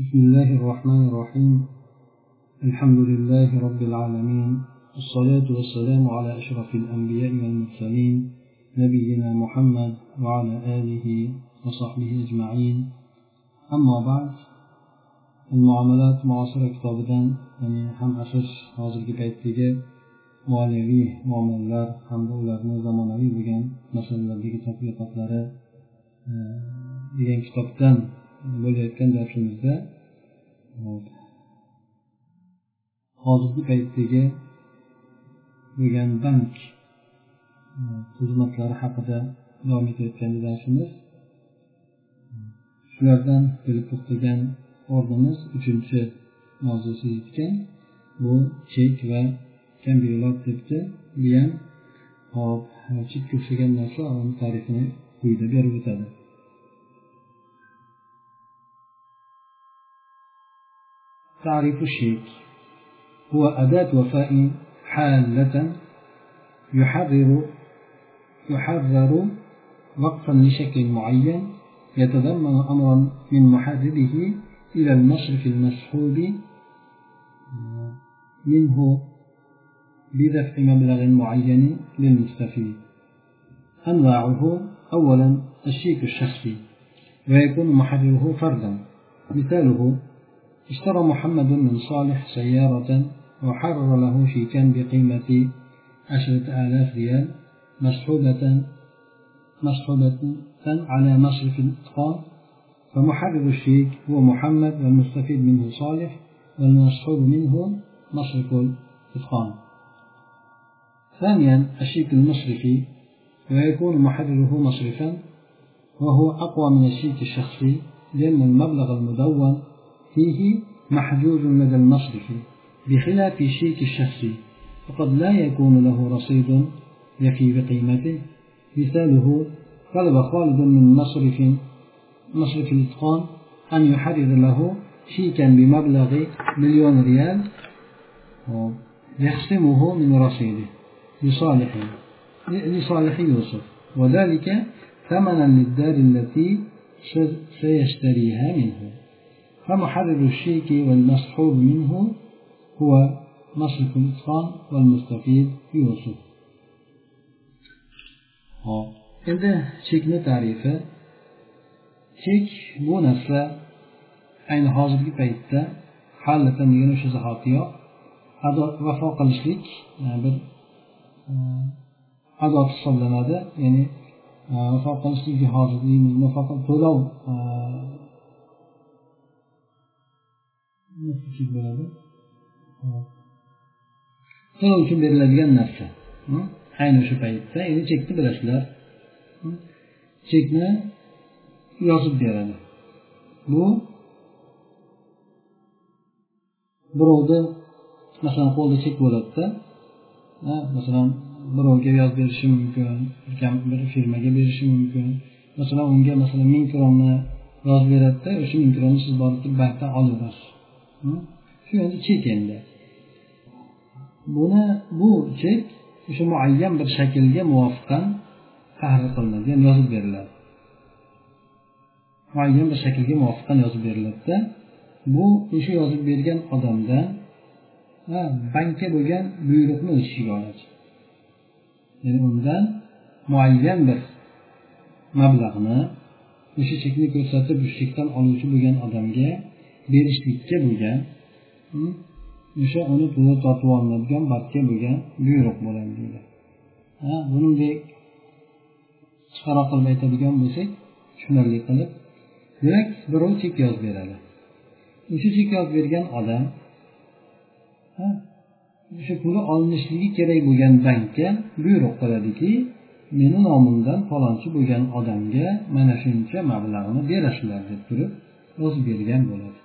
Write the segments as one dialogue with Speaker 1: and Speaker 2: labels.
Speaker 1: بسم الله الرحمن الرحيم. الحمد لله رب العالمين. الصلاة والسلام على أشرف الأنبياء والمرسلين نبينا محمد وعلى آله وصحبه أجمعين. أما بعد المعاملات معاصرة كتابدا يعني هم أساس hozirgi paytdagi moliyaviy muomalalar hamda ularni zamonaviy bo'lgan masalalardagi tadqiqotlari degan kitobdan bo'layotgan darsimizda hozirgi paytdagi degan bank e, xizmatlari haqida davom etayotgan darsimiz shulardan kelib to'xtagan o'rnimiz uchinchi mavzusi yetgan. Bu chek va kamberlar debdi bu ham hop e, chekka o'xshagan narsa uni tarifini quyida berib o'tadi. تعريف الشيك هو أداة وفاء حالة يحرر يحرر وقفا لشكل معين يتضمن أمرا من محرره إلى المصرف المسحوب منه بدفع مبلغ معين للمستفيد. أنواعه أولا الشيك الشخصي ويكون محرره فردا مثاله اشترى محمد من صالح سيارة وحرر له شيكا بقيمة عشرة آلاف ريال مسحوبة مسحوبة على مصرف الإتقان. فمحرر الشيك هو محمد والمستفيد منه صالح والمسحوب منه مصرف الإتقان. ثانيا الشيك المصرفي ويكون محرره مصرفا وهو أقوى من الشيك الشخصي لأن المبلغ المدون فيه محجوز لدى المصرف بخلاف الشيك الشخصي فقد لا يكون له رصيد يفي بقيمته. مثاله طلب خالد من مصرف مصرف الإتقان أن يحرر له شيكا بمبلغ مليون ريال يخصمه من رصيده لصالح لصالح يوسف. وذلك ثمنا للدار التي سيشتريها منه. فمحرر الشيك والمصحوب منه هو مصرف الإتقان والمستفيد يوسف عند شيكنا تعريفة شيك بو نسلة أين حاضر في بيتة حالة ينوش زخاطية هذا وفاق الشيك نعبر هذا آه، تصلنا هذا يعني آه، وفاق الشيك آه، حاضر في مفاق الطلاب nafaqat bo'ladi to'lov uchun beriladigan narsa. Ayni o'sha paytda endi chekni bilasizlar chekni yozib beradi. Bu birovni masalan qo'lda chek bo'ladida masalan birovga yozib berishi mumkin bir firmaga berishi mumkin. Masalan unga masalan ming kronni yozib beradida o'sha ming kronni siz borib turib bankdan olaverasiz shu endi chek endi buni bu chek o'sha muayyan bir shaklga muvofiqan tahrir qilinadi ya'ni yozib beriladi muayyan bir shaklga muvofiqan yozib beriladida bu o'sha yozib bergan odamdan bankka bo'lgan buyruqni o'z ichiga oladi ya'ni undan muayyan bir mablag'ni o'sha chekni ko'rsatib shu chekdan oluvchi bo'lgan odamga berishlikka bo'lgan o'sha uni pulini tortib olinadigan barcha bo'lgan buyruq bo'ladi deydi. Buningdek qisqaroq qilib aytadigan bo'lsak tushunarli qilib demak birov chek yozib beradi. O'sha chek yozib bergan odam o'sha puli olinishligi kerak bo'lgan bankka buyruq qiladiki meni nomimdan falonchi bo'lgan odamga mana shuncha mablag'ni berasizlar deb turib yozib bergan bo'ladi.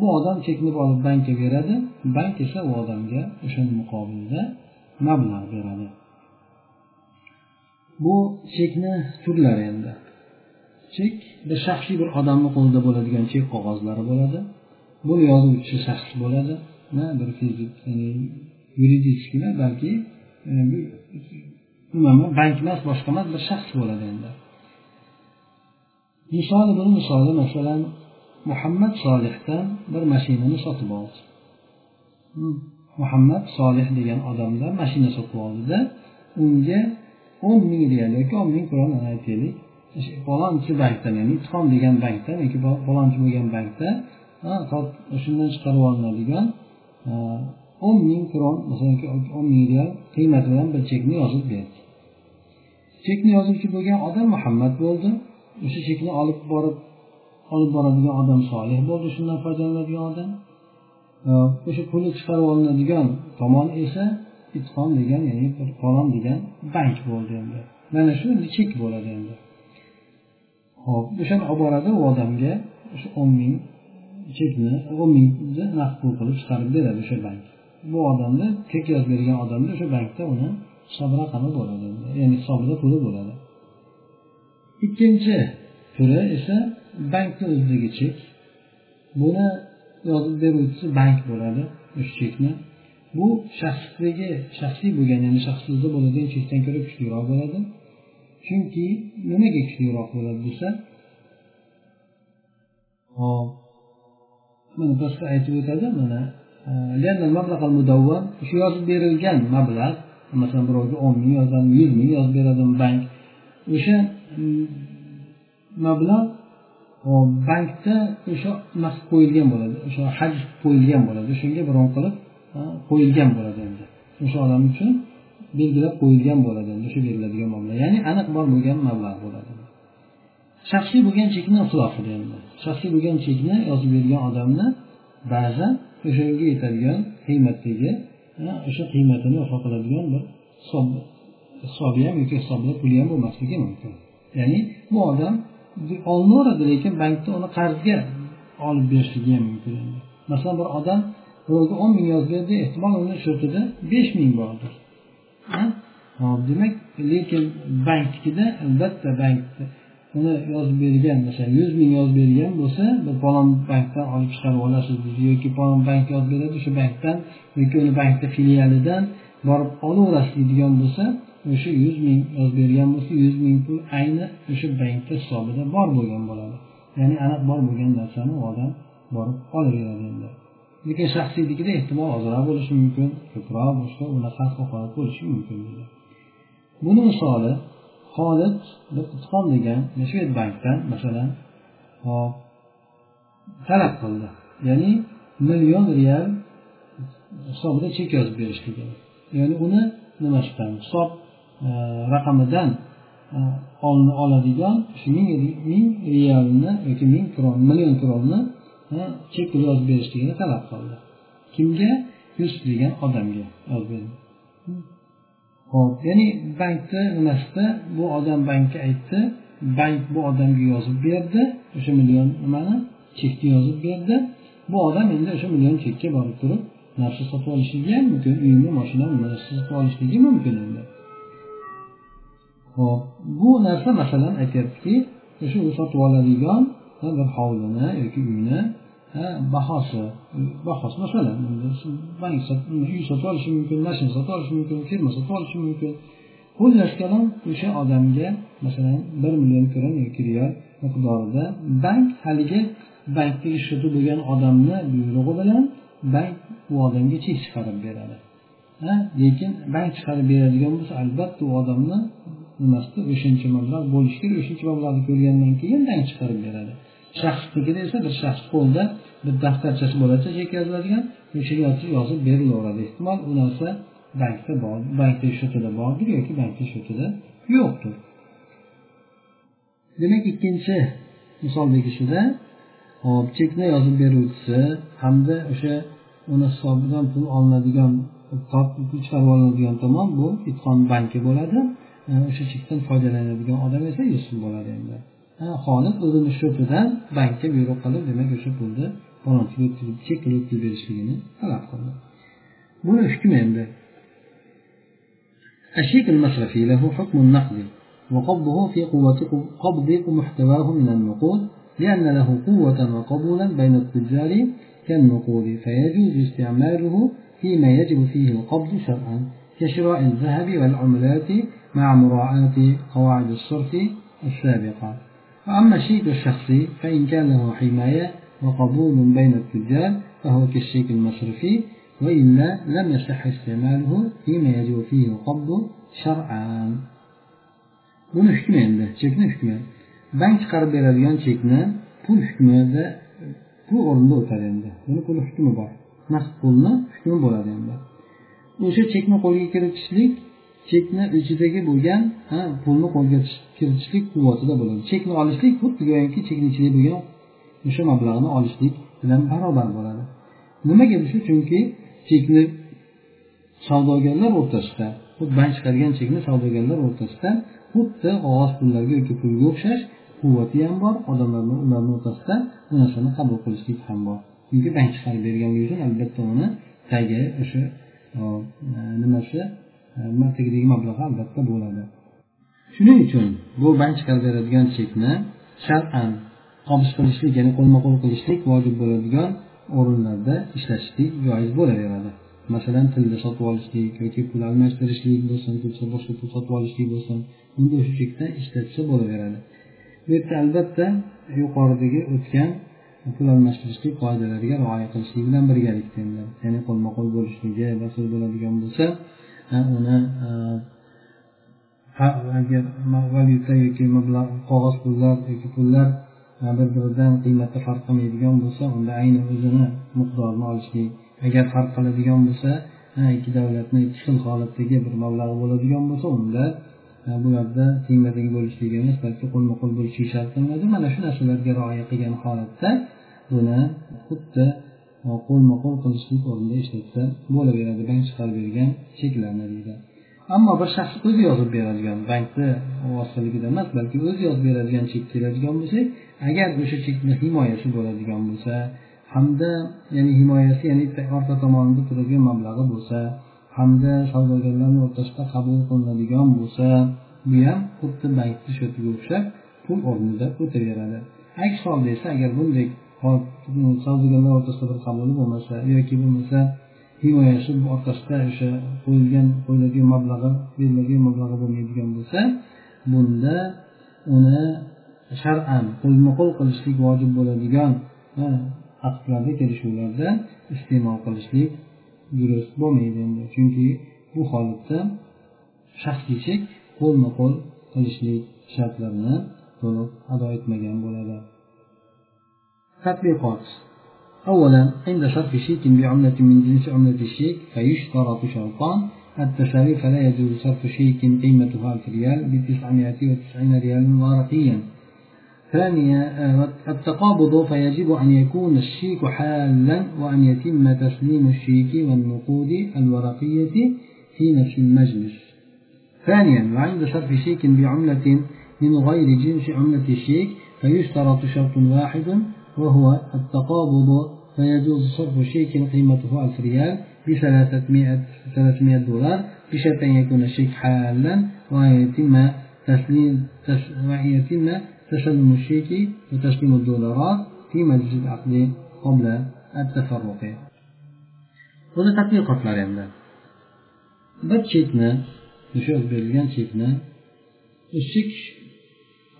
Speaker 1: Bu odam chekni olib bankka beradi. Bank esa u odamga o'shani muqobilda mablag' beradi. Bu chekni turlari endi. Chek bir shaxsiy bir odamni qo'lida bo'ladigan chek qog'ozlari bo'ladi. Bu yozuvchi shaxs bo'ladi. Bir fizik yuridiskiy balki nima bank emas boshqa emas bir shaxs bo'ladi endi. Misoli buni misoli masalan muhammad solihdan bir mashinani sotib oldi. Muhammad solih degan odamdan mashina sotib oldida unga o'n ming riyal yoki o'n ming kron aytaylik. Falonchi bankdan ya'ni itqon degan bankdan yoki falonchi bo'lgan bankda shundan chiqarib olinadigan o'n ming kron masalan o'n ming riyal qiymati bilan bir chekni yozib berdi. Chekni yozuvchi bo'lgan odam muhammad bo'ldi. O'sha chekni olib borib olib boradigan odam solih bo'ldi shundan foydalanadigan odam. O'sha puli chiqarib olinadigan tomon esa itqon degan ya'ni falon degan bank bo'ldi endi. Mana shu chek bo'ladi endi. Ho'p o'shani olib boradi u odamga o'sha o'n ming chekni o'n mingni naqd pul qilib chiqarib beradi o'sha bank. Bu odamni chek yozib bergan odamni o'sha bankda uni hisob raqami bo'ladi ya'ni hisobida puli bo'ladi. Ikkinchi turi esa bankni o'zidagi chek. Buni yozib beruvchisi bank bo'ladi o'sha chekni. Bu shaxsligi shaxsiy bo'lgan ya'ni shaxsizda bo'ladigan chekdan ko'ra kuchliroq bo'ladi. Chunki nimaga kuchliroq bo'ladi desa hop mana pastda aytib o'tadi mana shu yozib berilgan mablag' masalan birovga o'n ming yozadi yuz ming yozib beradimi bank. O'sha mablag' bankda o'sha narsa qo'yilgan bo'ladi. O'sha haj qo'yilgan bo'ladi. O'shanga biron qilib qo'yilgan bo'ladi endi. O'sha odam uchun belgilab qo'yilgan bo'ladi endi o'sha beriladigan mablag' ya'ni aniq bor bo'lgan mablag' bo'ladi. Shaxsiy bo'lgan chekni ixtilofida endi. Shaxsiy bo'lgan chekni yozib bergan odamni ba'zan o'shanga yetadigan qiymatdagi o'sha qiymatini vafo qiladigan bir hisob hisobi ham yoki hisobida puli ham bo'lmasligi mumkin. Ya'ni bu odam olinaveradi lekin bankda uni qarzga olib berishligi ham mumkin masalan bir odam birovga o'n ming yozganda ehtimol uni shotida besh ming bordir. Hop demak lekin banknikida albatta bank uni yozib bergan masalan yuz ming yozib bergan bo'lsa bir falon bankdan olib chiqarib olasiz deydi yoki falon bank yozib beradi o'sha bankdan yoki uni bankni filialidan borib olaverasiz deydigan bo'lsa o'sha yuz ming yozib bergan bo'lsa yuz ming pul ayni o'sha bankda hisobida bor bo'lgan bo'ladi. Ya'ni aniq bor bo'lgan narsani u odam borib olaveradi endi. Lekin shaxsiynikida ehtimol ozroq bo'lishi mumkin ko'proq boshqa unaqa holat bo'lishi mumkin deydi buni misoli xolid bir itqon degan bankdan masalan hop talab qildi. Ya'ni million real hisobida chek yozib berishligini ya'ni uni nimasidan hisob Э, raqamidan э, oladigan shu ming ming realni yoki ming kron million kronni e, chek pul yozib berishligini talab qildi. Kimga? Yusuf degan odamga ho'p ya'ni bankni nimasida bu odam bankka aytdi bank bu odamga yozib berdi o'sha million nimani? Chekni yozib berdi. Bu odam endi o'sha million chekka borib turib narsa sotib olishligi ham mumkin uyini moshinami narsa sotib olishligi mumkin endi. Ho'p bu narsa masalan aytyaptiki o'sha u sotib oladigan bir hovlini yoki uyni bahosi bahosi masalan bank uy sotib olishi mumkin mashina sotib olishi mumkin firma sotib olishi mumkin. Xullas kalom o'sha odamga masalan bir million kron yoki riyal miqdorida bank haligi bankdagi shuti bo'lgan odamni buyrug'i bilan bank u odamga chek chiqarib beradi. Lekin bank chiqarib beradigan bo'lsa albatta u odamni nimasida o'shancha mablag' bo'lishi kerak o'shancha mablag'ni ko'rgandan keyin bank chiqarib beradi. Shaxsnikida esa bir shaxs qo'lida bir daftarchasi bo'ladi chek yoziladigan o'shaga yozib berilaveradi. Ehtimol u narsa bankda bor bankda счетida bordir yoki bankda счетida yo'qdir. Demak ikkinchi misoldagishida hop chekni yozib beruvchisi hamda o'sha uni hisobidan pul olinadigan chiqarib olinadigan tomon bu itqon banki bo'ladi. O'sha chekdan foydalanadigan odam esa yusuf bo'ladi endi xolid o'zini sho'pidan bankka buyruq qilib demak o'sha pulni falonchiga o'tkazib chek qilib o'tkazib berishligini talab qildi buni hukmi endi الشيك المصرفي له حكم النقد وقبضه في قوة قبض محتواه من النقود لأن له قوة وقبولا بين التجار كالنقود فيجوز استعماله فيما يجب فيه القبض شرعا كشراء الذهب والعملات مع مراعاة قواعد الصرف السابقة وأما الشيك الشخصي فإن كان له حماية وقبول بين التجار فهو كالشيك المصرفي وإلا لم يصح استعماله فيما يجب فيه القبض شرعا buni hukmi endi chekni hukmi bank chiqarib beradigan chekni pul hukmida pul o'rnida o'tadi endi buni pul hukmi bor naqd pulni hukmi bo'ladi endi o'sha chekni qo'lga kiritishlik chekni ichidagi bo'lgan pulni qo'lga kiritishlik quvvatida bo'ladi. Chekni olishlik xuddi go'yoki chekni ichida bo'lgan o'sha mablag'ni olishlik bilan barobar bo'ladi. Nimaga shu? Chunki chekni savdogarlar o'rtasida bank chiqargan chekni savdogarlar o'rtasida xuddi qog'oz pullarga yoki pulga o'xshash quvvati ham bor odamlarni ularni o'rtasida bu narsani qabul qilishlik ham bor. Chunki bank chiqarib berganligi uchun albatta uni tagi o'sha nimasi tagidagi mablag'i albatta bo'ladi. Shuning uchun bu bank beradigan chekni shar'an qobish qilishlik ya'ni qo'lma qo'l qilishlik vojib bo'ladigan o'rinlarda ishlatishlik joiz bo'laveradi. Masalan tilda sotib olishlik yoki pul almashtirishlik bo'lsin boshqa pul sotib olishlik bo'lsin bunda o'sha chekda ishlatsa bo'laveradi. Bu yerda albatta yuqoridagi o'tgan pul almashtirishlik qoidalariga rioya qilishlik bilan birgalikda ya'ni qo'lma qo'l bo'lishligi va bo'ladigan bo'lsa uni agar valyuta yoki mablag' qog'oz pullar yoki pullar bir biridan qiymati farq qilmaydigan bo'lsa unda ayni o'zini miqdorini olishlik agar farq qiladigan bo'lsa ikki davlatni ikki xil holatdagi bir mablag'i bo'ladigan bo'lsa unda bularda tengma teng bo'lishligi emas balki qo'lma qo'l bo'lishi shart qilinadi mana shu narsalarga rioya qilgan holatda buni xuddi qo'lma qo'l qilishlik o'rnida ishlatsa bo'laveradi bank chiqarib bergan cheklarni deydi. Ammo bir shaxs o'zi yozib beradigan bankni vositaligida emas balki o'zi yozib beradigan chek keladigan bo'lsa agar o'sha chekni himoyasi bo'ladigan bo'lsa hamda ya'ni himoyasi ya'ni orqa tomonida turadigan mablag'i bo'lsa hamda savdogarlarni o'rtasida qabul qilinadigan bo'lsa bu ham xuddi bankni shatiga o'xshab pul o'rnida o'taveradi. Aks holda esa agar bunday savdogarlar o'rtasida bir qabuli bo'lmasa yoki bo'lmasa himoyasi orqasida o'sha qo'yilgan qo'yiladigan mablag'i beriladigan mablag'i bo'lmaydigan bo'lsa bunda uni shar'an qo'lma qo'l qilishlik vojib bo'ladigan aqdlarda kelishuvlarda iste'mol qilishlik durust bo'lmaydi endi. Chunki bu holatda shaxsiy chek qo'lma qo'l qilishlik shartlarini to'liq ado etmagan bo'ladi. تطبيقات أولا عند صرف شيك بعملة من جنس عملة الشيك فيشترط شرطان. التساوي فلا يجوز صرف شيك قيمته ألف ريال بتسعمائة وتسعين ريالا ورقيا ثانيا التقابض فيجب أن يكون الشيك حالا وأن يتم تسليم الشيك والنقود الورقية في نفس المجلس. ثانيا وعند صرف شيك بعملة من غير جنس عملة الشيك فيشترط شرط واحد وهو التقابض فيجوز صرف شيك قيمته ألف ريال بثلاثمائة ثلاثمائة دولار بشرط أن يكون الشيك حالا وأن يتم تسليم تس وأن يتم تسلم الشيك وتسليم الدولارات في مجلس العقد قبل التفرق buni tadqiqotlar endi bir chekni o'sha berilgan chekni chek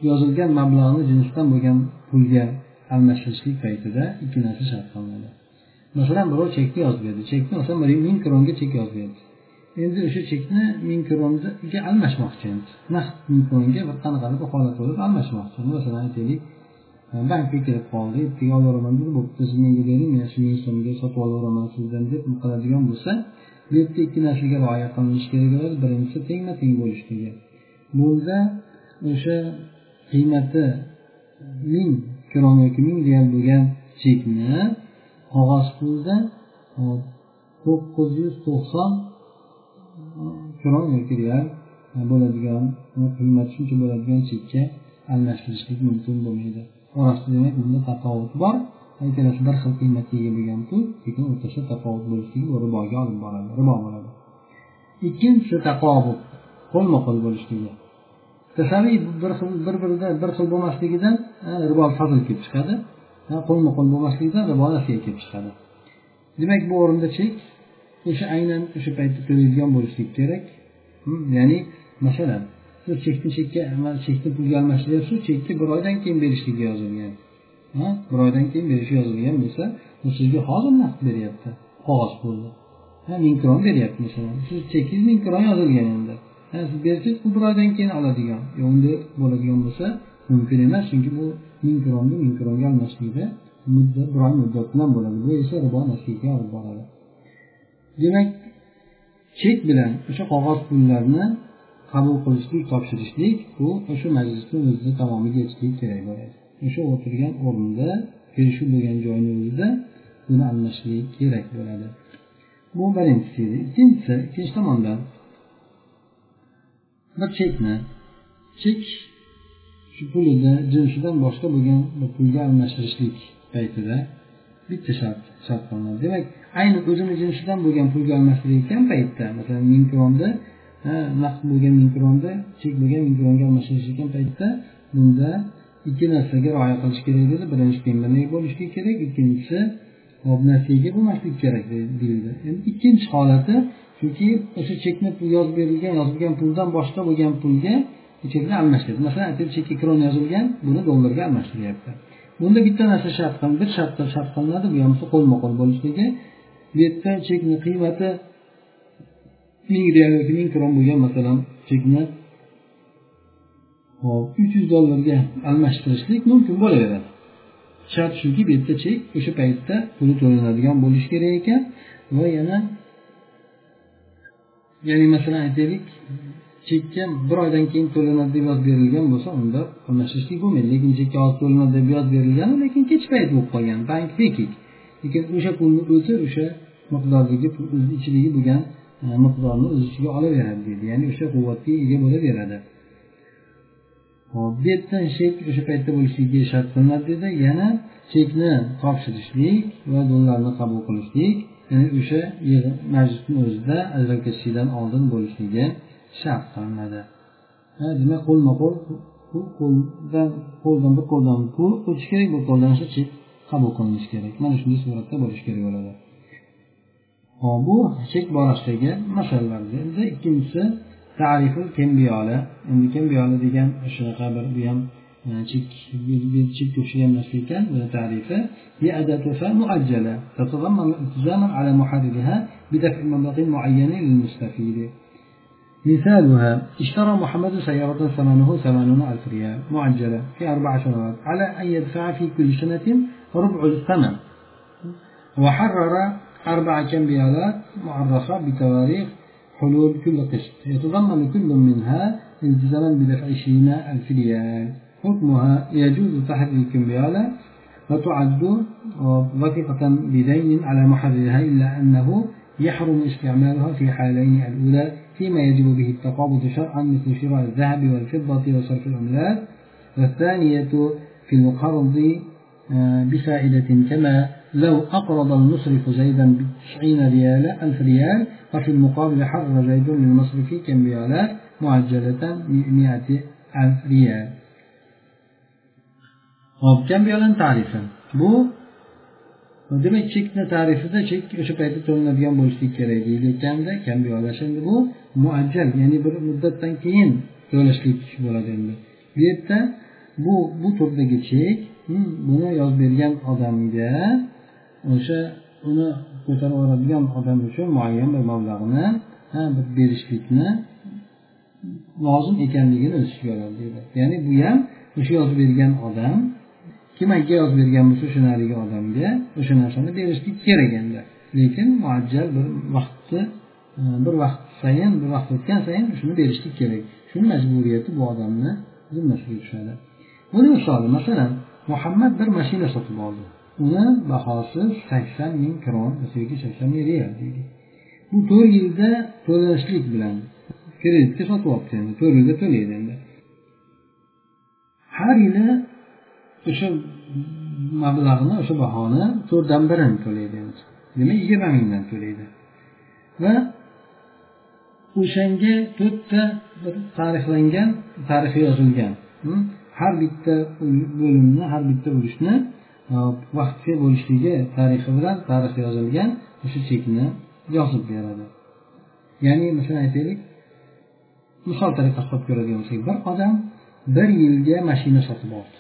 Speaker 1: yozilgan mablag'ni jinsidan bo'lgan pulga almashtirishlik paytida ikki narsa shart qilinadi masalan birov chekni yozib berdi. Chekni masalan ming kronga chek yozib berdi. Endi o'sha chekni ming kronga almashmoqchi endi. Naqd ming kronga bir qanaqadir holat bo'lib almashmoqchi. Masalan aytaylik e, bankka kelib qoldi ertaga olaveraman dedi bo'pti siz menga bering men shu ming so'mga sotib olaveraman sizdan deb qiladigan bo'lsa bu yerda ikki narsaga rioya qilinishi kerak bo'ladi. Birinchisi tengma teng bo'lishligi bunda o'sha qiymati ming kron yoki ming real bo'lgan chekni qog'oz pulda to'qqiz yuz to'qson kron yoki real bo'ladigan qiymati shuncha bo'ladigan chekka almashtirishlik mumkin bo'lmaydi. Orasida demak bunda tafovut bor. Ikkalasi bir xil qiymatga ega bo'lgan pul lekin o'rtasida tafovut bo'lishligi bu riboga olib boradi ribo bo'ladi. Ikkinchisi taqobut qo'lma qo'l bo'lishligi. Tasaviy bir xil bir birida bir xil bo'lmasligidan ribo fazl kelib chiqadi. Qo'lma qo'l bo'lmasligidan ribo nasiya kelib chiqadi. Demak bu o'rinda chek o'sha aynan o'sha paytda to'laydigan bo'lishligi kerak. Hm, ya'ni masalan siz chekni chekka chekni pulga almashtiryapsiz chekni bir oydan keyin berishligi yozilgan. Bir oydan keyin berishi yozilgan bo'lsa u sizga hozir naqd beryapti. Qog'oz pulni. Ming kron beryapti masalan. Siz chekingiz ming kron yozilgan endi. Siz bersangiz u bir oydan keyin oladigan. E, Unday bo'ladigan bo'lsa mumkin emas chunki bu ming kronni ming kronga almashlikda muddat bir oy muddat bilan bo'ladi. Bu esa ribo nasiyaga olib boradi demak chek bilan o'sha qog'oz pullarni qabul qilishlik topshirishlik bu o'sha majlisni o'zida tamomiga yetishligi kerak bo'ladi. O'sha o'tirgan o'rinda kelishuv bo'lgan joyni o'zida buni almashishlik kerak bo'ladi. Bu birinchisi edi. Ikkinchisi ikkinchi tomondan bir chekni chek shu pulini jinsidan boshqa bo'lgan pulga almashtirishlik paytida bitta shart shart qilinadi demak ayni o'zini jinsidan bo'lgan pulga almashtirayotgan paytda masalan ming kronni naqd bo'lgan ming kronni chek bo'lgan ming kronga almashtirishayotgan paytda bunda ikki narsaga rioya qilish kerak dedi. Birinchisi temirlik bo'lishi kerak ikkinchisi nasiyaga bo'lmaslik kerak deyildi. Endi ikkinchi holati chunki o'sha chekni yozib berilgan yozilgan puldan boshqa bo'lgan pulga chekni almashtirdi masalan aytaylik chekka kron yozilgan buni dollarga almashtiryapti. Bunda bitta narsa shart bir shartda shart qilinadi bu ham qo'lma qo'l bo'lishligi. Bu yerda chekni qiymati ming real yoki ming kron bo'lgan masalan chekni hop uch yuz dollarga almashtirishlik mumkin bo'laveradi. Shart shuki bu yerda chek o'sha paytda puli to'lanadigan bo'lishi kerak ekan va yana ya'ni masalan aytaylik chekka bir oydan keyin to'lanadi deb yozib berilgan bo'lsa unda almashtirishlik bo'lmaydi. Lekin chekka hozir to'lanadi deb yozib berilgan lekin kech payt bo'lib qolgan bank bekik. Lekin o'sha pulni o'zi o'sha miqdordagi ichidagi bo'lgan e, miqdorni o'z ichiga olaveradi deydi ya'ni o'sha quvvatga ega bo'laveradi. Hop bu yerdan chek o'sha paytda bo'lishligi shart qilinadi dedi. Yana chekni topshirishlik va dollarni qabul qilishlik ya'ni o'sha majlisni o'zida ajralib ketishlikdan oldin bo'lishligi shart qilinadi demak qo'lma qo'l qo'ldan qo'ldan bir qo'ldan pul o'tishi kerak bir qo'ldan esa chek qabul qilinishi kerak mana shunday suratda bo'lishi kerak bo'ladi hop bu chek borasidagi masalalar endi ikkinchisi tariful kembiyoli endi kembiyoli degan shunaqa bir bu ham chek chekka o'xshagan narsa ekan buni tarifi هي أداة وفاء مؤجلة تتضمن التزاما على محررها بدفع مبلغ معين للمستفيد مثالها اشترى محمد سيارة ثمنه ثمانون ألف ريال معجلة في أربع سنوات على أن يدفع في كل سنة ربع الثمن. وحرر أربع كمبيالات معرفة بتواريخ حلول كل قسط. يتضمن كل منها التزاما بدفع عشرين ألف ريال. حكمها يجوز تحرير الكمبيالة وتعد وثيقة بدين على محررها إلا أنه يحرم استعمالها في حالين الأولى فيما يجب به التقابض شرعا مثل شراء الذهب والفضة وصرف العملات والثانية في القرض بفائدة كما لو أقرض المصرف زيدا بتسعين ريال ألف ريال وفي المقابل حرر زيد للمصرف كمبيالات معجلة مئة ألف ريال. hop kambiyolani tarifi bu demak chekni tarifida chek o'sha paytda to'lanadigan bo'lishligi kerak. Deyilayotganda kambiyolash endi bu muajjal ya'ni bir muddatdan keyin to'lashlik bo'ladi endi. Bu yerda bu bu turdagi chek hmm, buni yozib bergan odamga o'sha uni ko'tarib yuboradigan odam uchun muayyan bir mablag'ni bir berishlikni lozim ekanligini o'z ichiga oladi deydi. Ya'ni bu ham o'sha yozib bergan odam kimga yozib bergan bo'lsa o'sha narigi odamga o'sha narsani berishlik kerak endi. Lekin muajjal bir vaqtni e, bir vaqt sayin bir vaqt o'tgan sayin shuni berishlik kerak. Shuni majburiyati bu odamni zimmasiga tushadi. Buni misoli masalan muhammad bir mashina sotib oldi. Uni bahosi sakson ming kron yoki sakson ming real deylik bu to'rt yilda to'lashlik bilan kreditga sotib olibdi endi. To'rt yilda to'laydi endi. Har yili o'sha mablag'ni o'sha bahoni to'rtdan birini to'laydi demak yigirma mingdan to'laydi. Va o'shanga to'rtta bir tarixlangan tarixi yozilgan hm? har bitta bo'limni har bitta urushni e, vaqtga bo'lishligi tarixi bilan tarixi yozilgan o'sha chekni yozib beradi. Ya'ni masalan aytaylik misol tariqasida olib ko'radigan bo'lsak bir odam bir yilga mashina sotib oldi.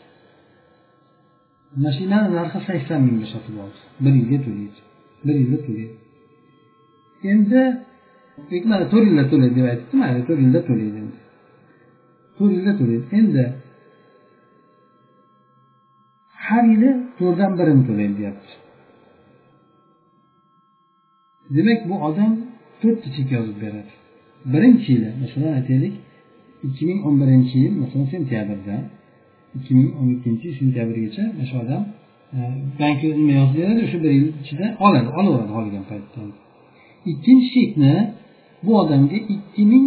Speaker 1: Mashinani narxi sakson mingga sotib oldi. Bir yilga to'laydi. Bir yilda to'laydi. Endi mana to'rt yilda to'laydi deb aytibdi mayli to'rt yilda to'laydi to'rt yilda to'laydi. Endi har yili to'rtdan birini to'laydi deyapti. Demak bu odam to'rtta chek yozib beradi. Birinchi yili masalan aytaylik ikki ming o'n birinchi yil masalan sentyabrda ikki ming o'n ikkinchi yil sentyabrgacha mana shu odam e, bankka nima yozib beradi o'sha bir yil ichida oladi olaveradi xohlagan paytda. Ikkinchi chekni bu odamga ikki ming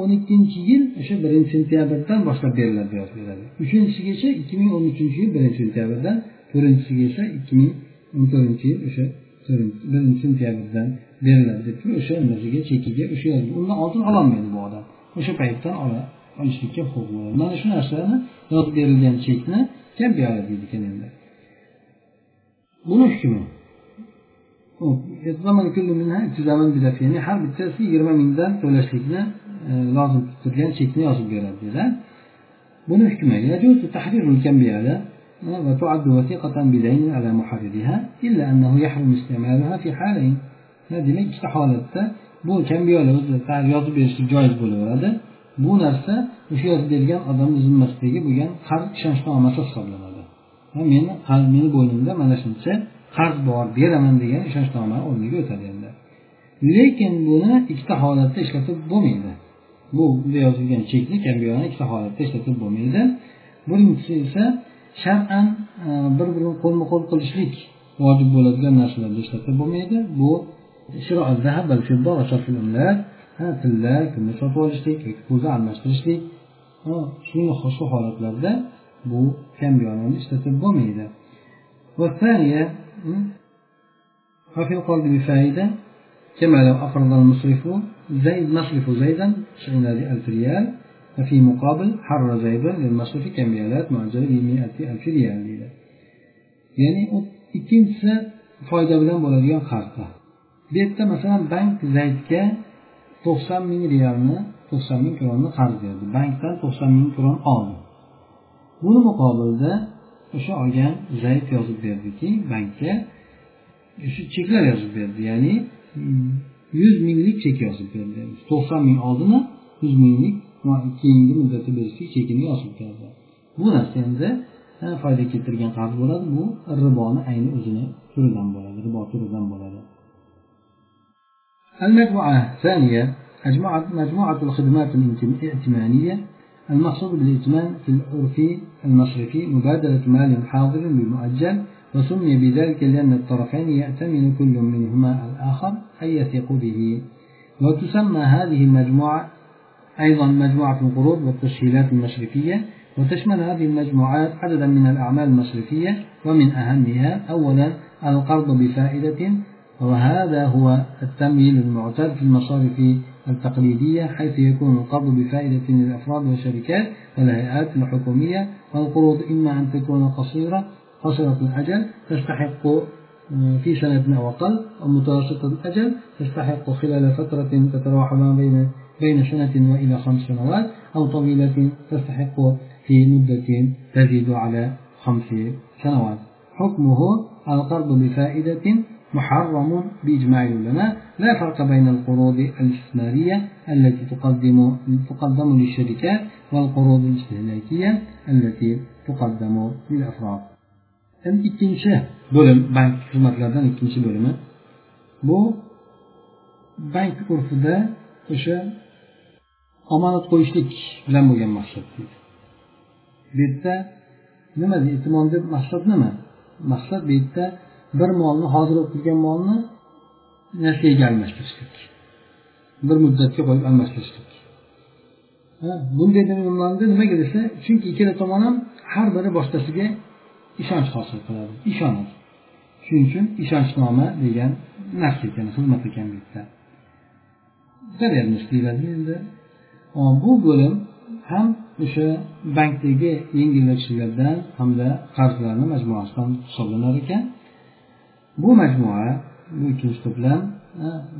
Speaker 1: o'n ikkinchi yil o'sha birinchi sentyabrdan boshlab beriladi deb yozib beradi. Uchinchisigacha ikki ming o'n uchinchi yil birinchi sentyabrdan to'rtinchisiga esa ikki ming o'n to'rtinchi yil o'sha birinchi sentyabrdan beriladi deb turib o'sha nimasiga chekiga o'sha undan oldin ololmaydi bu odam. O'sha paytdan olishlikka huquqi bo'ladi. Mana shu narsani yozib berilgan chekni kam beradi deydi ekan endi buni hukmi ya'ni har bittasi yigirma mingdan to'lashlikni e, lozim turgan chekni yozib beradi dedi buni hukmi وتعد وثيقة بدين على محررها إلا أنه يحرم استعمالها في حالين demak ikkita holatda bu kambiyola o'zi yozib berishlik joiz bo'laveradi Bu narsa o'sha yozib bergan odamni zimmasidagi bo'lgan qarz ishonchnomasi hisoblanadi. Meni meni bo'ynimda mana shuncha qarz bor beraman degan ishonchnoma o'rniga o'tadi endi. Lekin buni ikkita holatda ishlatib bo'lmaydi. Bu bunda yozilgan chekni kambiyoni ikkita holatda ishlatib bo'lmaydi. Birinchisi esa shar'an e, bir birini qo'lma qo'l qilishlik vojib bo'ladigan narsalarda ishlatib bo'lmaydi. Bu tilla kunni sotib olishlik yoki pulni almashtirishlik shu holatlarda bu kambiyonani ishlatib bo'lmaydi والثانية وفي القرض بفائدة كما لو أقرض المصرف زيد مصرف زيدا عشرين ألف ريال وفي مقابل حر زيدا للمصرف كمبيالات معجلة بمئة ألف ريال deydi ya'ni ikkinchisi foyda bilan bo'ladigan qarzlar bu yerda masalan bank zaydga to'qson ming realni to'qson ming kronni qarz berdi. Bankdan to'qson ming kron oldi. Buni muqobilda o'sha olgan zayd yozib berdiki bankka shu cheklar yozib berdi. Ya'ni mm, yuz minglik chek yozib berdi. To'qson ming oldimi? Yuz minglik keyingi muddatda berishlik chekini yozib berdi. Bu narsa endi e, foyda keltirgan qarz bo'ladi. Bu riboni ayni o'zini turidan bo'ladi ribo turidan bo'ladi. المجموعة الثانية مجموعة الخدمات الائتمانية المقصود بالائتمان في العرف المصرفي مبادلة مال حاضر بمؤجل وسمي بذلك لأن الطرفين يأتمن كل منهما الآخر أي يثق به. وتسمى هذه المجموعة أيضا مجموعة القروض والتسهيلات المصرفية وتشمل هذه المجموعات عددا من الأعمال المصرفية ومن أهمها أولا القرض بفائدة وهذا هو التمويل المعتاد في المصارف التقليدية حيث يكون القرض بفائدة للأفراد والشركات والهيئات الحكومية والقروض إما أن تكون قصيرة قصيرة الأجل تستحق آه، في سنة أو أقل أو متوسطة الأجل تستحق خلال فترة تتراوح ما بين بين سنة وإلى خمس سنوات أو طويلة تستحق في مدة تزيد على خمس سنوات. حكمه القرض بفائدة محرم بإجماع العلماء لا فرق بين القروض الاستثمارية التي تقدم تقدم للشركات والقروض الاستهلاكية التي تقدم للأفراد ikkinchi bo'lim bank xizmatlaridan ikkinchi bo'limi bu bank urfida o'sha omonat qo'yishlik bilan bo'lgan maqsad deydi bu yerda nima e'timon deb maqsad nima maqsad bu yerda bir molni hozir o'qilgan molni nasiyaga almashtirishlik. Bir muddatga qo'yib almashtirishlik. Bunday nima nimaga desa chunki ikkala tomon ham har biri boshqasiga ishonch hosil qiladi. Ishonadi. Shuning uchun ishonchnoma degan narsa ekan xizmat ekan bu yerda. Deyiladi endi. Bu bo'lim ham o'sha bankdagi yengillashishlardan hamda qarzlarni majmuasidan hisoblanar ekan. Bu majmua bu ikkinchi to'plam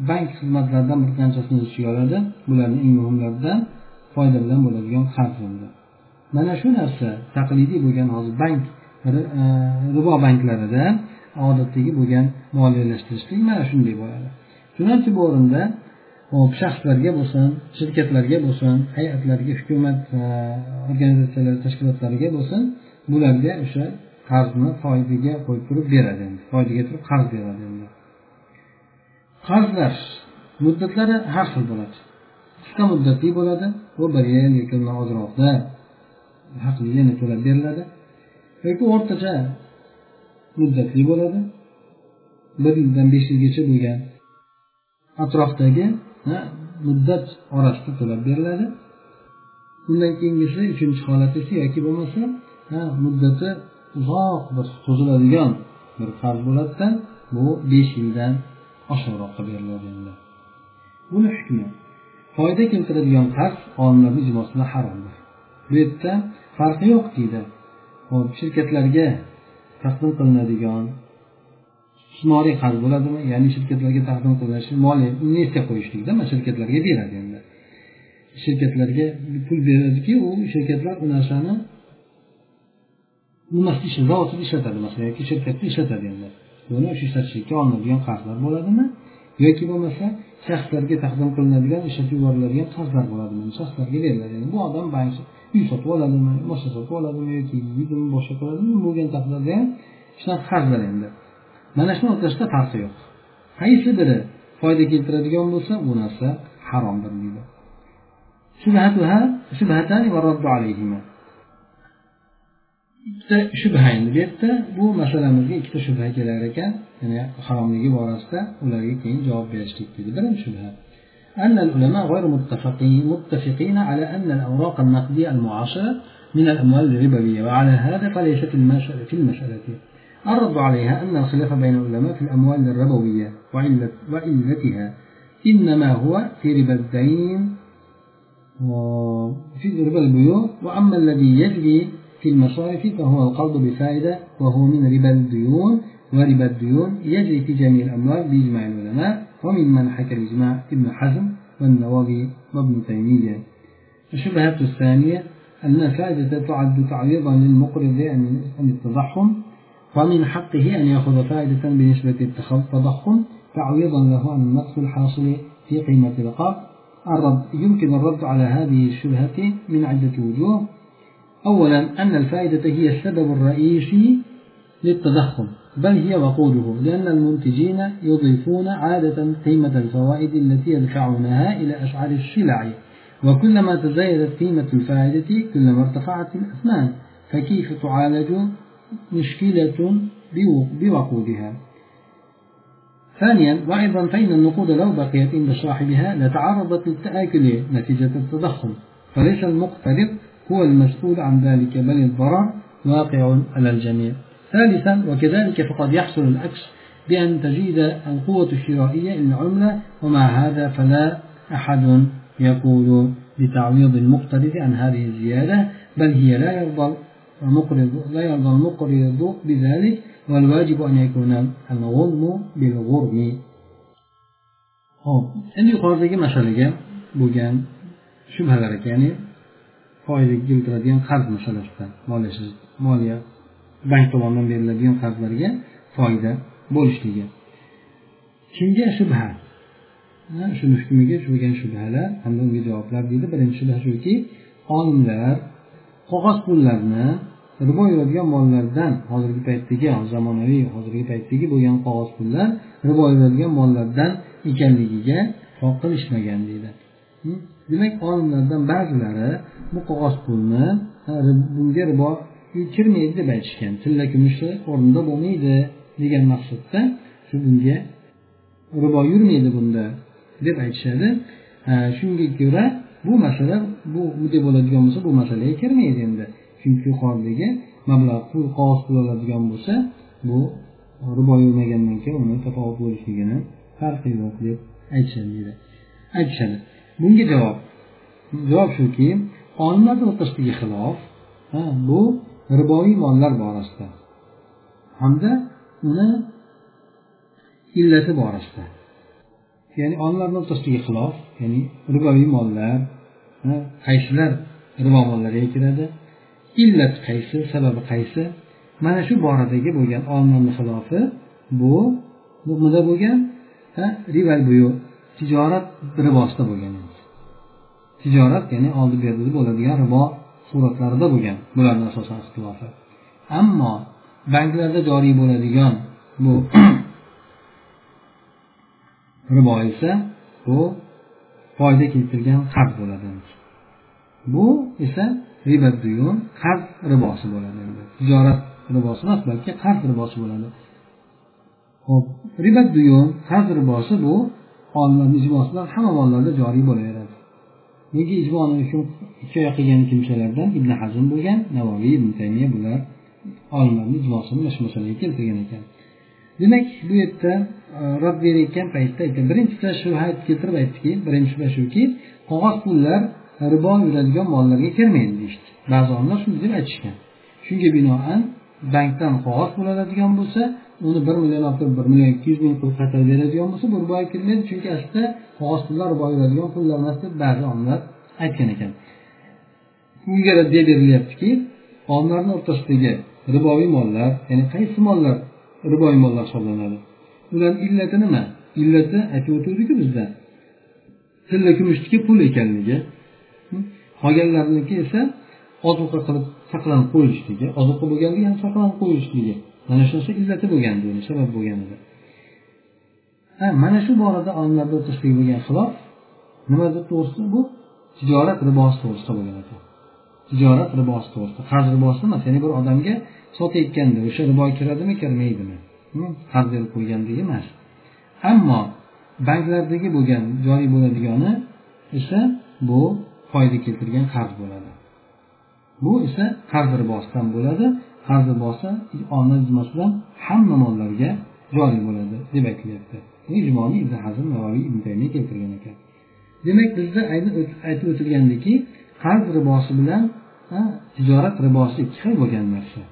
Speaker 1: bank xizmatlaridan bir qanchasini ichiga oladi? Bularni eng muhimlaridan foyda bilan bo'ladigan qarz mana shu narsa taqlidiy bo'lgan hozir bank e, ribo banklarida odatdagi bo'lgan moliyalashtirishlik mana shunday bo'ladi. Chunonchi bu o'rinda hop shaxslarga bo'lsin shirkatlarga bo'lsin hay'atlarga hukumat e, organizatsiyalar tashkilotlariga bo'lsin bularga o'sha qarzni foydaga qo'yib turib beradi endi foydaga turib qarz beradi endi. Qarzlar muddatlari har xil bo'ladi. Qisqa muddatli bo'ladi bu bir yil yoki undan ozroqda haqni yana to'lab beriladi. Yoki o'rtacha muddatli bo'ladi bir yildan besh yilgacha bo'lgan atrofdagi muddat orasida to'lab beriladi. Undan keyingisi uchinchi holat esa yoki bo'lmasa muddati uzoq bir cho'ziladigan bir qarz bo'ladida bu besh yildan oshiqroqqa beriladi endi. Buni hukmi foyda keltiradigan qarz olimlarni ijmosida haromdir. Bu yerda farqi yo'q deydi. Hop shirkatlarga taqdim qilinadigan ijtimoiy qarz bo'ladimi? Ya'ni shirkatlarga taqdim qilinishi moliya investitsiya qo'yishlikda mana shirkatlarga beradi endi. Shirkatlarga pul beradiki u shirkatlar u narsani nimasida zavodida ishlatadi masalan yoki shirkatda ishlatadi endi. Buni o'sha ishlatishlikka olinadigan qarzlar bo'ladimi? Yoki bo'lmasa shaxslarga taqdim qilinadigan ishlatib yuboriladigan qarzlar bo'ladimi? Shaxslarga beriladi. Bu odam bank uy sotib oladimi boshqa sotib oladimi yoki yeydimi boshqa qiladimi bo'lgan taqdirda ham shunaqa qarzlar endi. Mana shuni o'rtasida farqi yo'q. Qaysi biri foyda keltiradigan bo'lsa bu narsa haromdir deydi ikkita shubha endi bu yerda bu masalamizga ikkita shubha kelar ekan ya'ni haromligi borasida ularga keyin javob berishlik deydi birinchi shubha أن العلماء غير متفقين متفقين على أن الأوراق النقدية المعاصرة من الأموال الربوية وعلى هذا فليس في المسألة الرد عليها أن الخلاف بين العلماء في الأموال الربوية وعلتها إنما هو في ربا الدين وفي ربا البيوع وأما الذي يجري في المصارف فهو القرض بفائدة وهو من ربا الديون وربا الديون يجري في جميع الأموال بإجماع العلماء وممن حكى الإجماع ابن حزم والنووي وابن تيمية. الشبهة الثانية أن الفائدة تعد تعويضا للمقرض عن التضخم ومن حقه أن يأخذ فائدة بنسبة التضخم تعويضا له عن النقص الحاصل في قيمة القرض الرد يمكن الرد على هذه الشبهة من عدة وجوه. أولا أن الفائدة هي السبب الرئيسي للتضخم بل هي وقوده لأن المنتجين يضيفون عادة قيمة الفوائد التي يدفعونها إلى أسعار السلع وكلما تزايدت قيمة الفائدة كلما ارتفعت الأثمان فكيف تعالج مشكلة بوقودها؟ ثانيا وأيضا فإن النقود لو بقيت عند صاحبها لتعرضت للتآكل نتيجة التضخم فليس المقترض هو المسؤول عن ذلك بل الضرر واقع على الجميع. ثالثا وكذلك فقد يحصل العكس بأن تزيد القوة الشرائية للعملة ومع هذا فلا أحد يقول بتعويض المقترض عن هذه الزيادة بل هي لا يرضى المقرض لا يرضى المقرض بذلك والواجب أن يكون الغرم بالغرم. hop endi yuqoridagi masalaga bo'lgan shubhalar ya'ni foyda keltiradigan qarz masalasida moliya bank tomonidan beriladigan qarzlarga foyda bo'lishligi. Kimga shubha? Shuni hukmiga bo'lgan shubhalar hamda unga javoblar deydi. Birinchi shubha shuki olimlar qog'oz pullarni ribo yuradigan mollardan hozirgi paytdagi zamonaviy hozirgi paytdagi bo'lgan qog'oz pullar ribo yuradigan mollardan ekanligiga qoq qilishmagan deydi. Demak olimlardan ba'zilari bu qog'oz pulni bunga ribo kirmaydi deb aytishgan. Tilla kumushni o'rnida bo'lmaydi degan maqsadda shu bunga ribo yurmaydi bunda deb aytishadi. Shunga ko'ra bu masala bu bunday bo'ladigan bo'lsa bu masalaga kirmaydi endi. Chunki yuqoridagi mablag' pul qog'oz pul oladigan bo'lsa bu ribo yurmagandan keyin uni tafovut bo'lishligini farqi yo'q deb aytishadi aytishadi. Bunga javob. Javob shuki olimlarni o'rtasidagi xilof bu riboviy mollar borasida. Hamda uni illati borasida. Ya'ni olimlarni o'rtasidagi xilof ya'ni riboviy mollar qaysilar ribo mollariga kiradi? Illat qaysi sababi qaysi? Mana shu boradagi bo'lgan olimlarni xilofi bu nimada bo'lgan rival buyu tijorat ribosida bo'lgan. Tijorat ya'ni oldi berdi bo'ladigan ribo suratlarida bo'lgan. Bularni asosan ixtilofi ammo banklarda joriy bo'ladigan bu ribo esa bu foyda keltirgan qarz bo'ladi. Bu esa riba duyun qarz ribosi bo'ladi. Tijorat ribosi emas balki qarz ribosi bo'ladi. Ho'p riba duyun qarz ribosi bu olimlarni ijmosidan hamma mollarda joriy bo'laveradi. Nega ijmoni hikoya qilgan kimsalardan ibn hazm bo'lgan navoiy ibn taymiya bular olimlarni ijmosini mana shu masalaga keltirgan ekan. Demak bu yerda e, rad berayotgan paytda birinchida shubha keltirib aytdiki birinchi shubha shuki qog'oz pullar ribo yuradigan mollarga kirmaydi deyishdi. Ba'zi olimlar shunday deb aytishgan. Shunga binoan bankdan qog'oz pul oladigan bo'lsa uni bir million olib turib bir million ikki yuz ming pul qaytarib beradigan bo'lsa bu riboga kirmaydi chunki aslida qog'oz pullar ribo pullar emas deb ba'zi olimlar aytgan ekan. Unga raddiya berilyaptiki olimlarni o'rtasidagi riboviy mollar ya'ni qaysi mollar riboviy mollar hisoblanadi? Ularni illati nima? Illati aytib o'tgandiku bizda tilla kumushniki pul ekanligi. Qolganlarniki esa ozuqa qilib saqlanib qo'yilishligi ozuqa bo'lganligi ham saqlanib qo'yilishligi mana shunisi narsa illati bo'lgan deydi sabab bo'lgan edi. Ha mana shu borada olimlarni o'rtasidagi bo'lgan xilof nima to'g'risida bu tijorat ribosi to'g'risida bo'lgan ekan tijorat ribosi to'g'risida. Qarz ribosi emas ya'ni bir odamga sotayotganda o'sha ribo kiradimi kirmaydimi? Hm, qarz berib qo'ygandagi emas. Ammo banklardagi bo'lgan joriy bo'ladigani esa bu foyda keltirgan qarz bo'ladi. Bu esa qarz ribosidan bo'ladi. Qarz ribosi olimlar ijmosidan hamma mollarga joriy bo'ladi deb aytilyapti. Ijmoni ibn hazm navoiy ibn taymiya keltirgan ekan. Demak bizda aytib o'tilgandiki qarz ribosi bilan tijorat ribosi ikki xil bo'lgan narsa.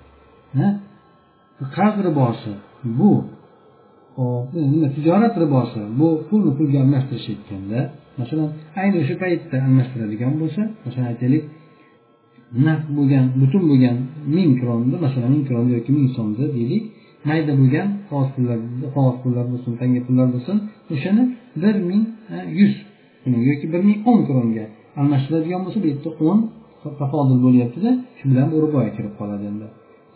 Speaker 1: Qarz ribosi bu nima tijorat ribosi bu pulni pulga almashtirish aytganda masalan ayni o'sha paytda almashtiradigan bo'lsa masalan aytaylik naqd bo'lgan butun bo'lgan ming kronni masalan ming kron yoki ming so'mni deylik mayda bo'lgan qog'oz pullar qog'oz pullar bo'lsin tanga pullar bo'lsin o'shani bir ming yuz yoki bir ming o'n kronga almashtiradigan bo'lsa bu yerda o'n tafodil bo'lyaptida shu bilan bu riboga kirib qoladi endi.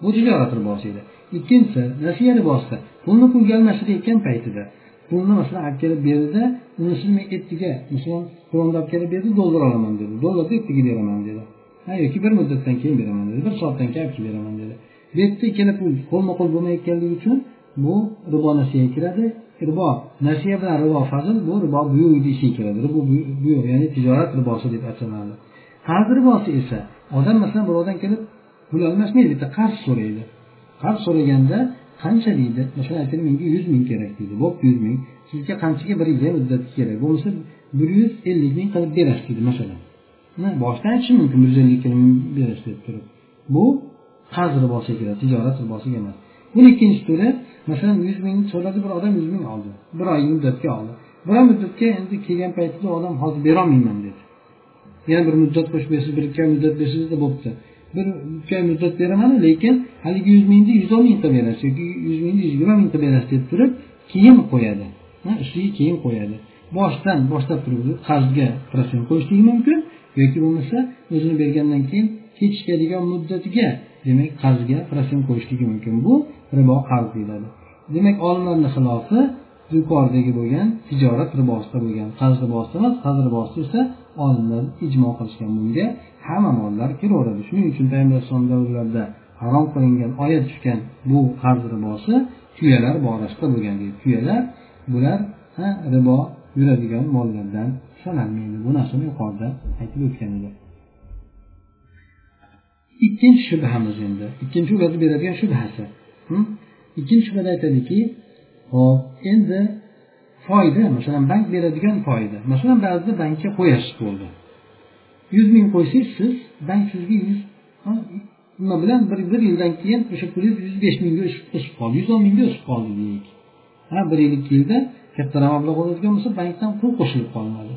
Speaker 1: Bu tijorat ribosi edi ikkinchisi nasiya ribosida pulni pulga almashtirayotgan paytida pulni masalan olib kelib berdida unisini men ettiga masalan kronni olib kelib berdi dollar olaman dedi. Dollarni ettiga beraman dedi. Yoki bir muddatdan keyin beraman dedi. Bir soatdan keyin olib kelib beraman dedi. Bu yerda ikkala pul qo'lma qo'l bo'lmayotganligi uchun bu ribo nasiyaga kiradi. Ribo nasiya bilan ribo fazl bu ribo buyuk deyishiga kiradi. Ribo buyuq ya'ni tijorat ribosi deb ataladi. Qarz ribosi esa odam masalan birovdan kelib pul almashmaydi bitta qarz so'raydi. Qarz so'raganda qancha deydi? Masalan aytaylik menga yuz ming kerak deydi. Bo'pti yuz ming. Sizga qanchaga bir yil muddat kerak. Bo'lmasa bir yuz ellik ming qilib berasiz deydi masalan. Boshdan aytishi mumkin bir yuz ellik ming berish deb turib. Bu qarz ribosiga kiradi tijorat ribosiga emas. Buni ikkinchi turi masalan yuz ming so'radi bir odam yuz ming oldi. Bir oy muddatga oldi. Bir oy muddatga endi kelgan paytida odam hozir berolmayman dedi. Yana bir muddat qo'shib bersiz bir ikki oy muddat bersangiz bo'pti bir ikki oy muddat beraman lekin haligi yuz mingni yuz o'n mingta berasiz yoki yuz mingni yuz yigirma mingta berasiz deb turib keyin qo'yadi. Ustiga keyin qo'yadi. Boshdan boshlab turib qarzga protsent qo'yishligi mumkin. Yoki bo'lmasa o'zini bergandan keyin kechikadigan muddatiga demak qarzga protsent qo'yishligi mumkin. Bu ribo qarz deyiladi. Demak olimlarni xilofi yuqoridagi bo'lgan tijorat ribosida bo'lgan qarz ribosida emas qarz ribosida esa olimlar ijmo qilishgan. Bunga hamma mollar kiraveradi shuning uchun payg'ambar alayhisalom davrlarida harom qilingan oyat tushgan bu qarz ribosi tuyalar borasida bo'lgan deydi tuyalar bular ribo yuradigan mollardan sanalmaydi bu narsani yuqorida aytib o'tgan edi. Ikkinchi shubhamiz endi ikkinchi o'zi beradigan shubhasi. Ikkinchi shubhada aytadiki hop endi foyda masalan bank beradigan foyda. Masalan ba'zida bankka qo'yasiz bo'ldi. Yuz ming qo'ysangiz siz bank sizga yuz nima bilan bir bir yildan keyin o'sha pulingiz yuz besh mingga o'sib qoldi yuz o'n mingga o'sib qoldi deylik. Ha bir yil ikki yilda kattaroq mablag' bo'ladigan bo'lsa bankdan pul qo'shilib qolinadi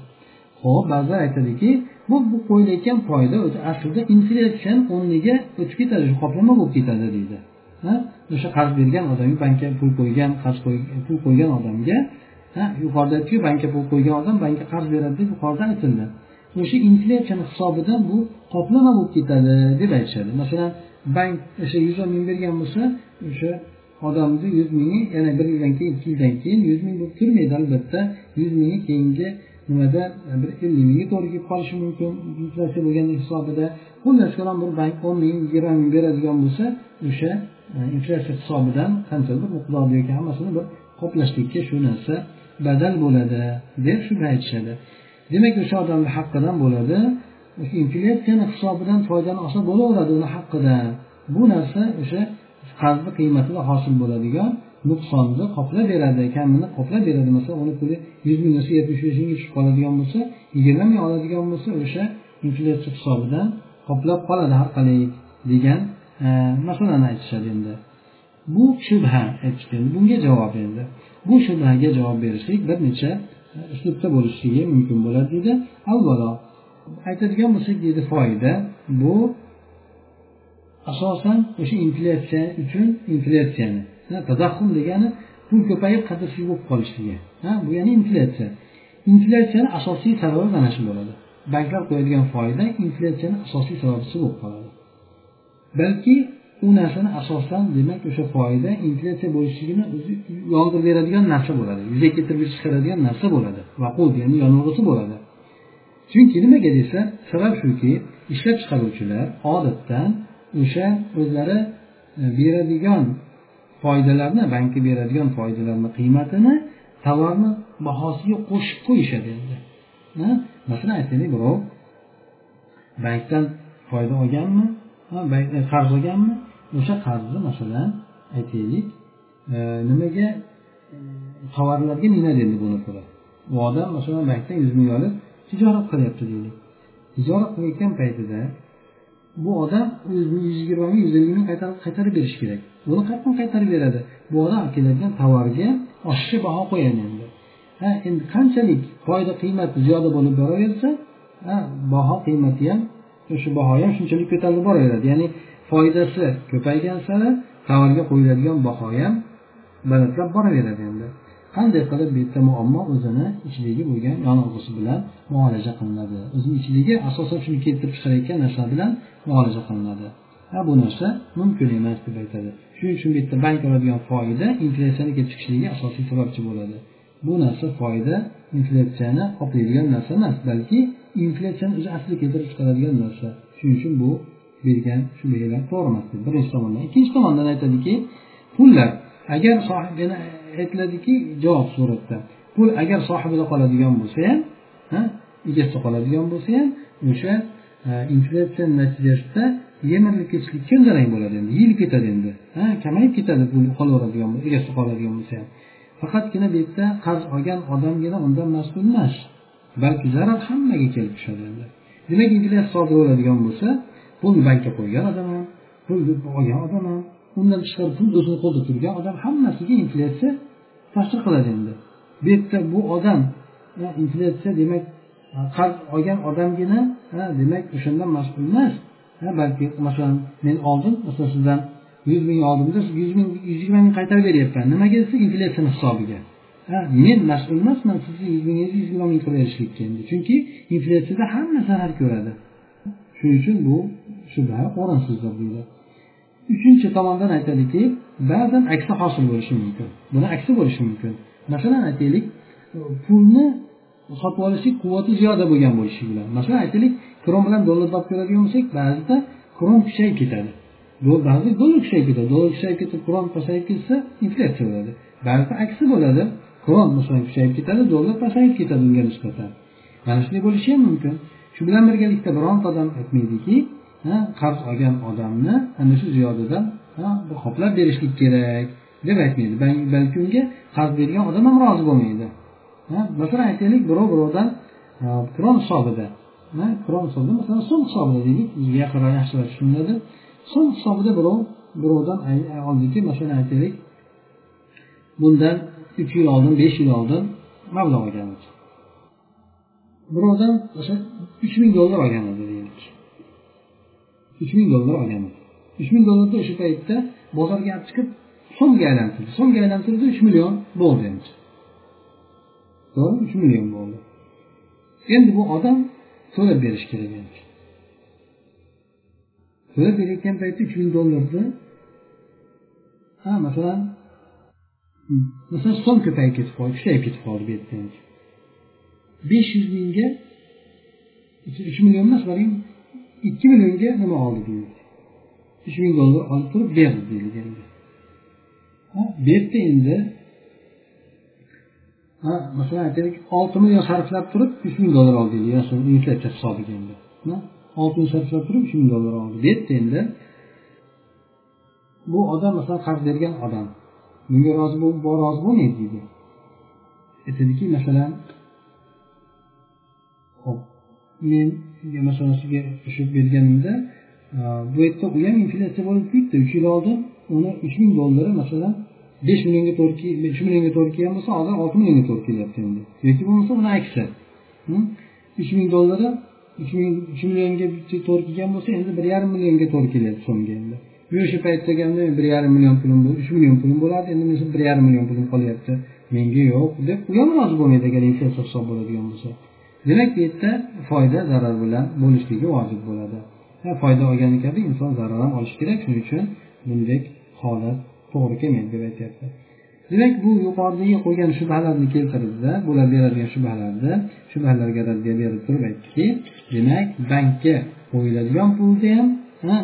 Speaker 1: ho'p ba'zilar aytadiki bu bu qo'yilayotgan foyda aslida inflyatsion o'rniga o'tib ketadi qoplama bo'lib ketadi deydi. O'sha qarz bergan odamga bankka pul qo'ygan qarz pul qo'ygan odamga yuqorida aytdiku bankka pul qo'ygan odam bankka qarz beradi deb yuqorida aytildi. O'sha inflyatsiyani hisobidan bu qoplama bo'lib ketadi deb aytishadi. Masalan bank o'sha yuz o'n ming bergan bo'lsa o'sha odamni yuz mingi yana bir yildan keyin ikki yildan keyin yuz ming bo'lib turmaydi albatta. Yuz mingi keyingi nimada bir ellik mingga to'g'ri kelib qolishi mumkin inflyatsiya bo'lgani hisobida. Xullas kalom bir bank o'n ming yigirma ming beradigan bo'lsa o'sha e, inflyatsiya hisobidan qanchadir miqdorda yoki hammasini bir qoplashlikka shu narsa badal bo'ladi deb shuni aytishadi. Demak o'sha odamni haqqidan bo'ladi. Inflyatsiyani hisobidan foydani olsa bo'laveradi uni haqqidan. Bu narsa o'sha qarzni qiymatida hosil bo'ladigan nuqsonni qoplab beradi. Kamini qoplab beradi. Masalan uni puli yuz ming bo'lsa yetmish besh mingga tushib qoladigan bo'lsa yigirma ming oladigan bo'lsa o'sha inflyatsiya hisobidan qoplab qoladi har qalay degan e, masalani aytishadi endi. Bu shubha aytishdi bunga javob endi. Bu shubhaga javob berishlik bir necha e, uslubda bo'lishligi mumkin bo'ladi deydi avvalo aytadigan bo'lsak deydi foyda bu asosan o'sha inflyatsiya uchun inflyatsiyani tadaxum degani pul ko'payib qadrsiz bo'lib qolishligi bu ya'ni inflyatsiya. Inflyatsiyani asosiy sababi mana shu bo'ladi. Banklar qo'yadigan foyda inflyatsiyani asosiy sababchisi bo'lib qoladi. Balki u narsani asosan demak o'sha foyda inflyatsiya bo'lishligini o'zi yondirib beradigan narsa bo'ladi. Yuzaga keltirib chiqaradigan narsa bo'ladi. Vaqud ya'ni yonilg'isi bo'ladi. Chunki nimaga desa sabab shuki ishlab chiqaruvchilar odatdan o'sha o'zlari e, beradigan foydalarni bankka beradigan foydalarni qiymatini tovarni bahosiga qo'shib qo'yishadi. Endi masalan aytaylik birov bankdan foyda olganmi? E, qarz olganmi? O'sha qarzni masalan aytaylik e, nimaga e, tovarlarga minadi endi buni puli u odam masalan bankdan yuz ming olib tijorat qilyapti deylik tijorat qilayotgan paytida bu odam yuz yigirma ming yuz ellik ming qaytarib berishi kerak. Buni qayerdan qaytarib beradi. Bu odam olib keladigan tovarga oshiqcha baho qo'yadi endi. Ha endi qanchalik foyda qiymati ziyoda bo'lib boraversa baho qiymati ham o'sha baho ham shunchalik ko'tarilib boraveradi. Ya'ni foydasi ko'paygan sari tovarga qo'yiladigan baho ham balandlab boraveradi endi. Qanday qilib bu yerda muammo o'zini ichidagi bo'lgan yonilg'isi bilan muolaja qilinadi. O'zini ichidagi asosan shuni keltirib chiqarayotgan narsa bilan muolaja qilinadi. Ha bu narsa mumkin emas deb aytadi. Shuning uchun bu yerda bank oladigan foyda inflyatsiyani kelib chiqishiga asosiy sababchi bo'ladi. Bu narsa foyda inflyatsiyani qoplaydigan narsa emas balki inflyatsiyani o'zi asli keltirib chiqaradigan narsa. Shuning uchun bu bergan shubhalar to'g'ri emas birinchi tomondan. Ikkinchi tomondan aytadiki pullar. Agar sohibini aytiladiki javob suratda. Pul agar sohibida qoladigan bo'lsa ham egasida qoladigan bo'lsa ham o'sha e, inflyatsiya natijasida yemirlik kechlik zarang bo'ladi endi yeyilib ketadi endi. Ha kamayib ketadi pul qolaveradigan egasida qoladigan bo'lsa ham. Faqatgina bu yerda qarz olgan odamgina undan mas'ul emas. Balki zarar hammaga kelib tushadi endi. Demak inflyatsiya sodir bo'ladigan bo'lsa pulni bankka qo'ygan odam ham pulni olgan odam ham undan tashqari pul o'zini qo'lida turgan odam hammasiga inflyatsiya ta'sir qiladi endi. Bu yerda bu odam e, inflyatsiya demak qarz olgan odamgina demak o'shandan mas'ul emas. Balki masalan men oldin masalan sizdan yuz ming oldimda yuz ming yuz yigirma ming qaytarib beryapman. Nimaga desa inflyatsiyani hisobiga. Men mas'ul emasman sizni yuz mingingizni yuz yigirma ming qilib berishlikka endi. Chunki inflyatsiyada hamma zarar ko'radi. Shuning uchun bu shubha o'rinsizdir deydi. Uchinchi tomondan aytadiki ba'zan aksi hosil bo'lishi mumkin. Buni aksi bo'lishi mumkin. Masalan aytaylik pulni sotib olishlik quvvati ziyoda bo'lgan bo'lishi bilan. Masalan aytaylik krom bilan dollarni olib ko'radigan bo'lsak ba'zida krom kuchayib ketadi. Ba'zi dollar kuchayib ketadi. Dollar kuchayib ketib krom pasayib ketsa inflyatsiya bo'ladi. Ba'zida aksi bo'ladi. Krom masalan kuchayib ketadi dollar pasayib ketadi unga nisbatan. Mana shunday bo'lishi ham mumkin. Shu bilan birgalikda bironta odam aytmaydiki qarz olgan odamni ana shu ziyodadan qoplab berishlik kerak deb aytmaydi. Balki unga qarz bergan odam ham rozi bo'lmaydi. Masalan aytaylik birov birovdan kron hisobida. Kron hisobida masalan so'm hisobida deylik bizga yaqinroq yaxshiroq tushuniladi. So'm hisobida birov birovdan oldiki masalan aytaylik bundan uch yil oldin besh yil oldin mablag' olganmiz. Birovdan o'sha uch ming dollar olgan edi deylik. Uch ming dollar olgan edi uch ming dollarda o'sha paytda bozorga olib chiqib so'mga aylantirdi. So'mga aylantirdi uch million bo'ldi endi. To'g'rimi uch million bo'ldi endi bu odam to'lab berishi kerak endi to'lab berayotgan paytda uch ming dollarni ha masalan masalan so'm ko'payib ketib qoldi kuchayib ketib qoldi bu yerda besh yuz mingga uch million emas qarang ikki millionga nima oldi deylik uch ming dollar olib turib berdi deylik endi bu yerda endi masalan aytaylik olti million sarflab turib uch ming dollar oldi deylik inflyatsiya hisobiga endi. Olti ming sarflab turib uch ming dollar oldi bu endi. Bu odam masalan qarz bergan odam. Bunga rozi rozi bo'lmaydi deydi. Aytadiki masalan hop men masalan sizga qo'shib berganimda e, bu yerda u ham inflyatsiya bo'lib ketdi uch yil oldin uni uch ming dollari masalan besh millionga to'g'ri uch millionga to'g'ri kelgan bo'lsa hozir olti millionga to'g'ri kelyapti endi. Yoki bo'lmasa uni aksi hmm? uch ming dollari uch ming uch millionga to'g'ri kelgan bo'lsa endi bir yarim millionga to'g'ri kelyapti so'mga endi. O'sha paytda deganda bir yarim million pulim uch million pulim bo'ladi endi men bir yarim million pulim qolyapti. Menga yo'q deb u ham rozi bo'lmaydi agar inflyatsiya hisob bo'ladigan bo'lsa. Demak bu yerda foyda zarar bilan bo'lishligi vojib bo'ladi. Foyda olgani kabi inson zarar ham olishi kerak shuning uchun bunday holat to'g'ri kelmaydi deb aytyapti. Demak bu yuqoridagi qo'ygan shubhalarni keltirdida bular beradigan shubhalarni shubhalarga raddiya berib turib aytdiki demak bankka qo'yiladigan pulni ham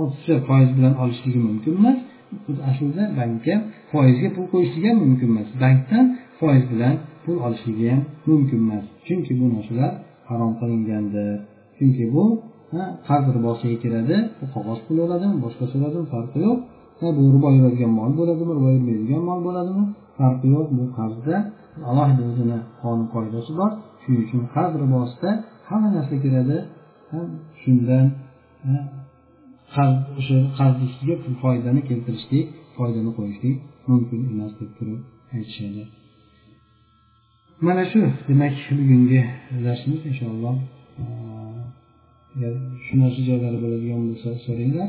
Speaker 1: ortiqcha foiz bilan olishligi mumkin emas. Aslida bankka foizga pul qo'yishligi ham mumkin emas. Bankdan foiz bilan pul olishligi ham mumkin emas. Chunki bu narsalar harom qilingandir. Chunki bu qarz ribosiga kiradi bu qog'oz pul bo'ladimi boshqasi bo'ladimi farqi yo'q. Bu ribo yuradigan mol bo'ladimi ribo yurmaydigan mol bo'ladimi? Farqi yo'q bu qarzda alohida o'zini qonun qoidasi bor. Shuning uchun qarz ribosida hamma narsa kiradi. Shundan qarz o'sha qarz ustiga foydani keltirishlik foydani qo'yishlik mumkin emas deb turib aytishadi. Mana shu demak bugungi darsimiz inshaalloh shu narsa joylari bo'ladigan bo'lsa so'ranglar.